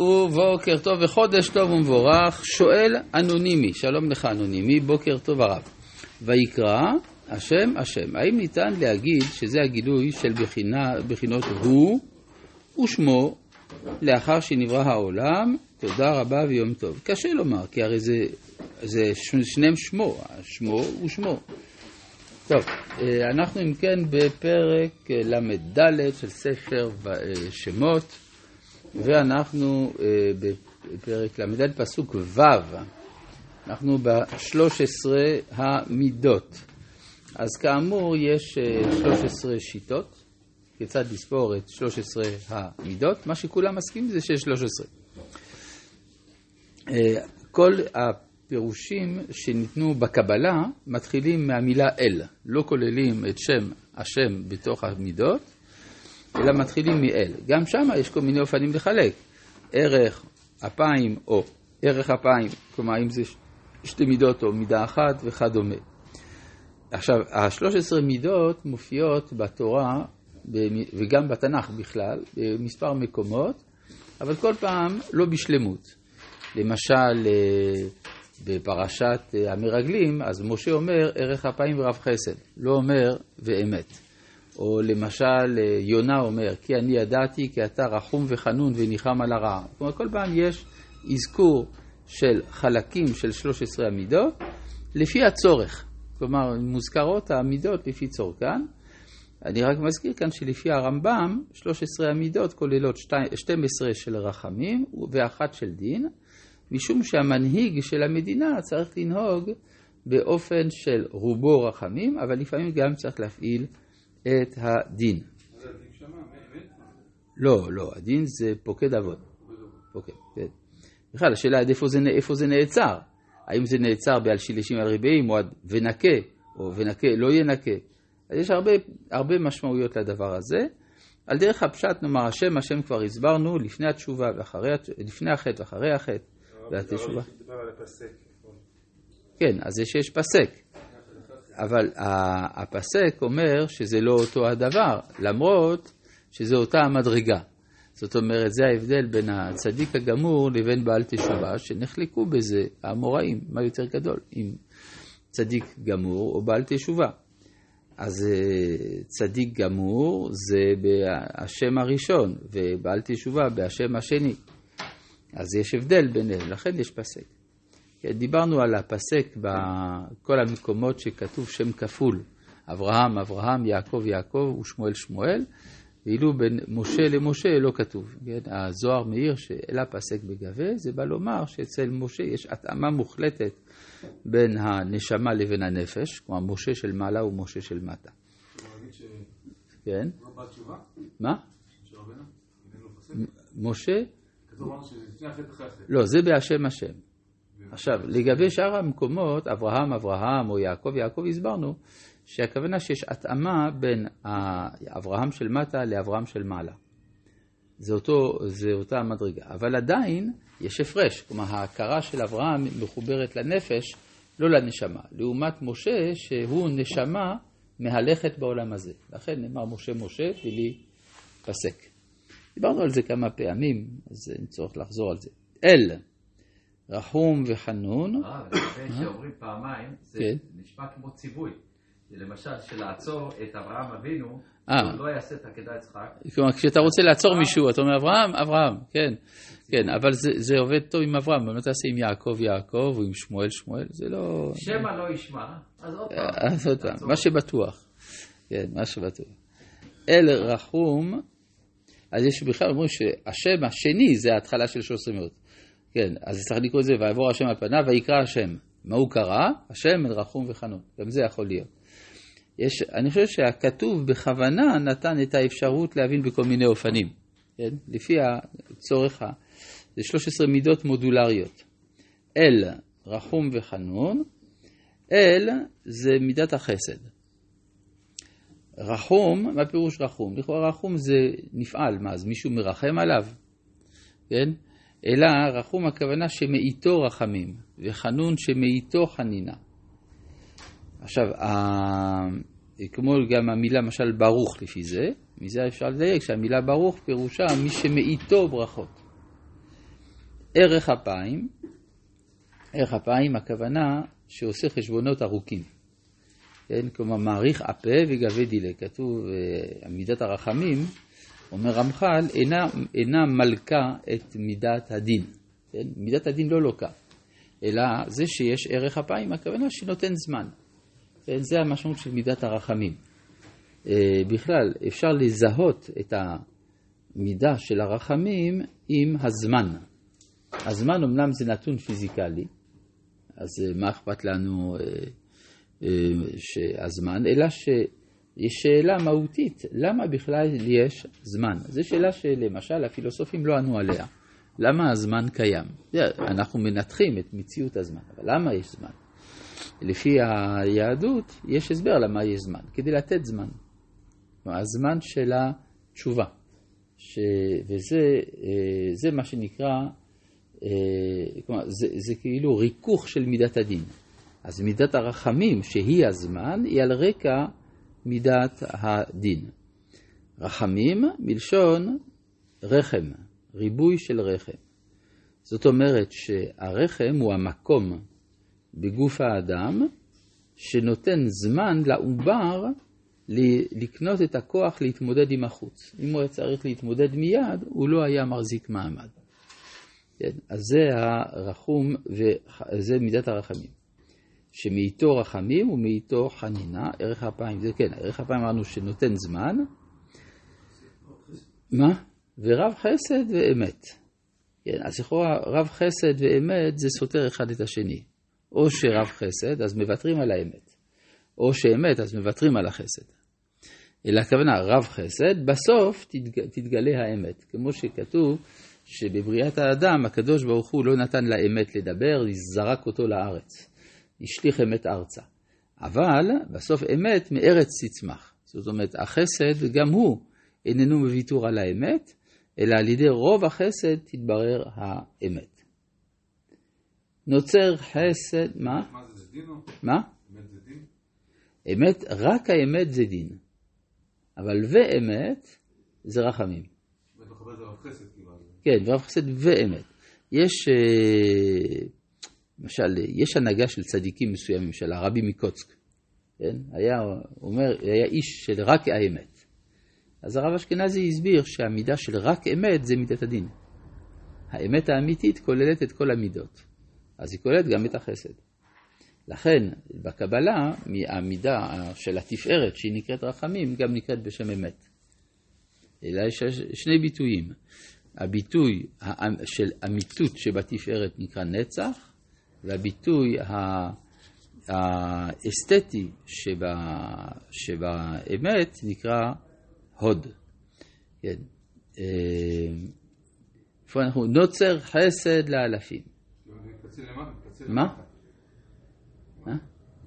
ובוקר טוב וחודש טוב ומבורך, שואל אנונימי, שלום לך אנונימי, בוקר טוב הרב. ויקרא, השם השם. האם ניתן להגיד שזה הגילוי של בחינה, בחינות הוא ושמו לאחר שנברא העולם? תודה רבה ויום טוב. קשה לומר, כי הרי זה, זה שניהם שמו, שמו ושמו. טוב, אה, אנחנו אם כן בפרק ל"ד של ספר אה, שמות. ואנחנו אה, בפרק ל"ד פסוק ו', אנחנו ב-13 המידות. אז כאמור יש 13 אה, שיטות, כיצד לספור את 13 המידות, מה שכולם מסכימים זה שיש 13. אה, כל הפירושים שניתנו בקבלה מתחילים מהמילה אל, לא כוללים את שם השם בתוך המידות, אלא מתחילים מאל. גם שם יש כל מיני אופנים לחלק. ערך אפיים או ערך אפיים, כלומר אם זה שתי מידות או מידה אחת וכדומה. עכשיו, השלוש עשרה מידות מופיעות בתורה וגם בתנ"ך בכלל, במספר מקומות, אבל כל פעם לא בשלמות. למשל, אה, בפרשת אה, המרגלים, אז משה אומר ערך אפיים ורב חסד, לא אומר ואמת. או למשל יונה אומר, כי אני ידעתי כי אתה רחום וחנון וניחם על הרע. כלומר, כל פעם יש אזכור של חלקים של 13 המידות לפי הצורך. כלומר, מוזכרות המידות לפי צורכן. אני רק מזכיר כאן שלפי הרמב"ם, 13 המידות כוללות 12 של רחמים ואחת של דין, משום שהמנהיג של המדינה צריך לנהוג באופן של רובו רחמים, אבל לפעמים גם צריך להפעיל את הדין. לא, לא, הדין זה פוקד אבות. פוקד, כן. בכלל, השאלה עד איפה זה, איפה זה נעצר. האם זה נעצר בעל שילשים על ריבעים, או עד ונקה, או ונקה לא ינקה. אז יש הרבה, הרבה משמעויות לדבר הזה. על דרך הפשט נאמר השם, השם כבר הסברנו לפני התשובה ואחרי, לפני החטא ואחרי החטא והתשובה. כן, אז יש, יש פסק. אבל הפסק אומר שזה לא אותו הדבר, למרות שזה אותה המדרגה. זאת אומרת, זה ההבדל בין הצדיק הגמור לבין בעל תשובה, שנחלקו בזה האמוראים, מה יותר גדול, אם צדיק גמור או בעל תשובה. אז אה, צדיק גמור זה בהשם הראשון, ובעל תשובה בהשם השני. אז יש הבדל ביניהם, לכן יש פסק. דיברנו על הפסק בכל המקומות שכתוב שם כפול, אברהם, אברהם, יעקב, יעקב ושמואל, שמואל, ואילו בין משה למשה לא כתוב. כן? הזוהר מאיר שאלה פסק בגבה, זה בא לומר שאצל משה יש התאמה מוחלטת בין הנשמה לבין הנפש, כלומר משה של מעלה ומשה של מטה. כן? מה? משה? לא, זה בהשם השם. עכשיו, לגבי שאר המקומות, אברהם, אברהם או יעקב, יעקב, הסברנו שהכוונה שיש התאמה בין אברהם של מטה לאברהם של מעלה. זה, אותו, זה אותה המדרגה. אבל עדיין יש הפרש, כלומר ההכרה של אברהם מחוברת לנפש, לא לנשמה. לעומת משה, שהוא נשמה מהלכת בעולם הזה. לכן נאמר משה משה, בלי פסק. דיברנו על זה כמה פעמים, אז אין צורך לחזור על זה. אל, רחום וחנון. אה, לפני שאומרים פעמיים, זה כן. נשמע כמו ציווי. למשל, שלעצור את אברהם אבינו, אה. הוא לא יעשה את עקדת יצחק. כלומר, כשאתה רוצה לעצור מישהו, אתה אומר אברהם, אברהם, כן, כן, אבל זה עובד טוב עם אברהם, באמת תעשה עם יעקב, יעקב, או עם שמואל, שמואל, זה לא... שמא לא ישמע, אז עוד פעם. אז עוד פעם, מה שבטוח. כן, מה שבטוח. אל רחום, אז יש בכלל אומרים שהשם השני זה ההתחלה של 13 מאות. כן, אז צריך לקרוא את זה, ויעבור השם על פניו, ויקרא השם. מה הוא קרא? השם אל רחום וחנון. גם זה יכול להיות. יש, אני חושב שהכתוב בכוונה נתן את האפשרות להבין בכל מיני אופנים, כן? לפי הצורך, זה 13 מידות מודולריות. אל, רחום וחנון, אל זה מידת החסד. רחום, מה פירוש רחום? לכאורה רחום זה נפעל, מה, אז מישהו מרחם עליו? כן? אלא רחום הכוונה שמאיתו רחמים, וחנון שמאיתו חנינה. עכשיו, כמו גם המילה למשל ברוך לפי זה, מזה אפשר לדייק שהמילה ברוך פירושה מי שמאיתו ברכות. ערך אפיים, ערך אפיים הכוונה שעושה חשבונות ארוכים. כן, כלומר מעריך אפה וגבי דילה. כתוב, אה, מידת הרחמים, אומר רמח"ל, אינה, אינה מלכה את מידת הדין. כן? מידת הדין לא לוקה, אלא זה שיש ערך אפיים, הכוונה שנותן זמן. כן? זה המשמעות של מידת הרחמים. אה, בכלל, אפשר לזהות את המידה של הרחמים עם הזמן. הזמן אמנם זה נתון פיזיקלי, אז אה, מה אכפת לנו אה, הזמן, אלא שיש שאלה מהותית, למה בכלל יש זמן? זו שאלה שלמשל הפילוסופים לא ענו עליה. למה הזמן קיים? אנחנו מנתחים את מציאות הזמן, אבל למה יש זמן? לפי היהדות יש הסבר למה יש זמן, כדי לתת זמן. הזמן של התשובה, ש... וזה מה שנקרא, אה, כלומר, זה, זה כאילו ריכוך של מידת הדין. אז מידת הרחמים, שהיא הזמן, היא על רקע מידת הדין. רחמים מלשון רחם, ריבוי של רחם. זאת אומרת שהרחם הוא המקום בגוף האדם שנותן זמן לעובר לקנות את הכוח להתמודד עם החוץ. אם הוא היה צריך להתמודד מיד, הוא לא היה מחזיק מעמד. כן? אז זה הרחום וזה מידת הרחמים. שמאיתו רחמים ומאיתו חנינה, ערך אפיים, זה כן, ערך אפיים אמרנו שנותן זמן. מה? ורב חסד ואמת. כן, אז לכאורה רב חסד ואמת זה סותר אחד את השני. או שרב חסד, אז מוותרים על האמת. או שאמת, אז מוותרים על החסד. אלא הכוונה, רב חסד, בסוף תתג... תתגלה האמת. כמו שכתוב שבבריאת האדם, הקדוש ברוך הוא לא נתן לאמת לדבר, זרק אותו לארץ. השליך אמת ארצה. אבל בסוף אמת מארץ תצמח. זאת אומרת, החסד גם הוא איננו מוויתור על האמת, אלא על ידי רוב החסד תתברר האמת. נוצר חסד, מה? מה זה, זה דין או? מה? אמת זה דין? אמת, רק האמת זה דין. אבל ואמת זה רחמים. כאילו, כן, ורב חסד ואמת. יש, אה, למשל, יש הנהגה של צדיקים מסוימים, של הרבי מקוצק. כן? היה, אומר, היה איש של רק האמת. אז הרב אשכנזי הסביר שהמידה של רק אמת זה מידת הדין. האמת האמיתית כוללת את כל המידות. אז היא כוללת גם את החסד. לכן, בקבלה, המידה של התפארת, שהיא נקראת רחמים, גם נקראת בשם אמת. אלא יש שני ביטויים. הביטוי של אמיתות שבתפארת נקרא נצח, והביטוי האסתטי שבה, שבאמת נקרא הוד. כן. אה, איפה אנחנו? נוצר חסד לאלפים. מה?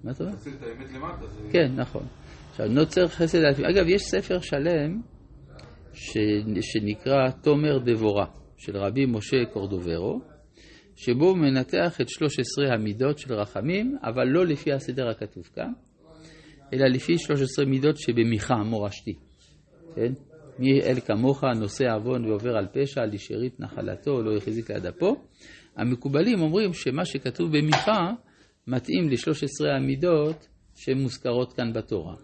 מה אתה אומר? תציל את האמת למטה. כן, נכון. עכשיו, נוצר חסד לאלפים. אגב, יש ספר שלם שנקרא תומר דבורה, של רבי משה קורדוברו, שבו הוא מנתח את 13 המידות של רחמים, אבל לא לפי הסדר הכתוב כאן, אלא לפי 13 מידות שבמיכה מורשתי. כן? מי אל כמוך נושא עוון ועובר על פשע, על ישרית נחלתו, לא החזיק ליד אפו. המקובלים אומרים שמה שכתוב במיכה מתאים ל-13 המידות שמוזכרות כאן בתורה.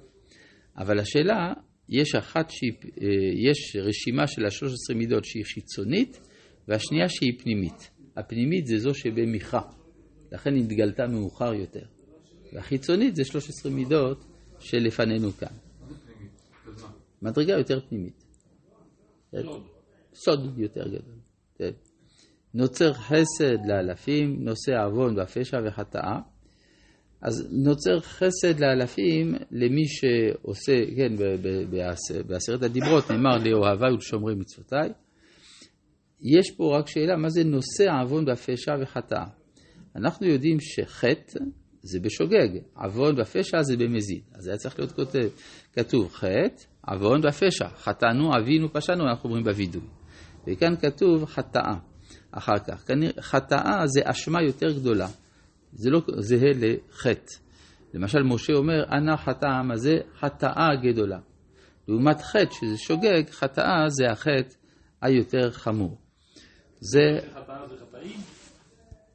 אבל השאלה, יש אחת שהיא, אה, יש רשימה של ה-13 מידות שהיא חיצונית, והשנייה שהיא פנימית. הפנימית זה זו שבמיכה, לכן היא התגלתה מאוחר יותר. והחיצונית זה 13 מידות שלפנינו כאן. מדרגה יותר פנימית. סוד יותר גדול. כן. נוצר חסד לאלפים, נושא עוון והפשע וחטאה. אז נוצר חסד לאלפים למי שעושה, כן, בעשרת הדיברות נאמר לאוהביי ולשומרי מצוותיי. יש פה רק שאלה, מה זה נושא עוון והפשע וחטאה? אנחנו יודעים שחטא זה בשוגג, עוון והפשע זה במזיד. אז היה צריך להיות כותב, כתוב חטא, עוון והפשע. חטאנו, אבינו, פשענו, אנחנו אומרים בווידוי. וכאן כתוב חטאה. אחר כך. חטאה זה אשמה יותר גדולה. זה לא זהה לחטא. למשל, משה אומר, אנא חטא העם הזה, חטאה גדולה. לעומת חטא, שזה שוגג, חטאה זה החטא היותר חמור. זה... חטאים.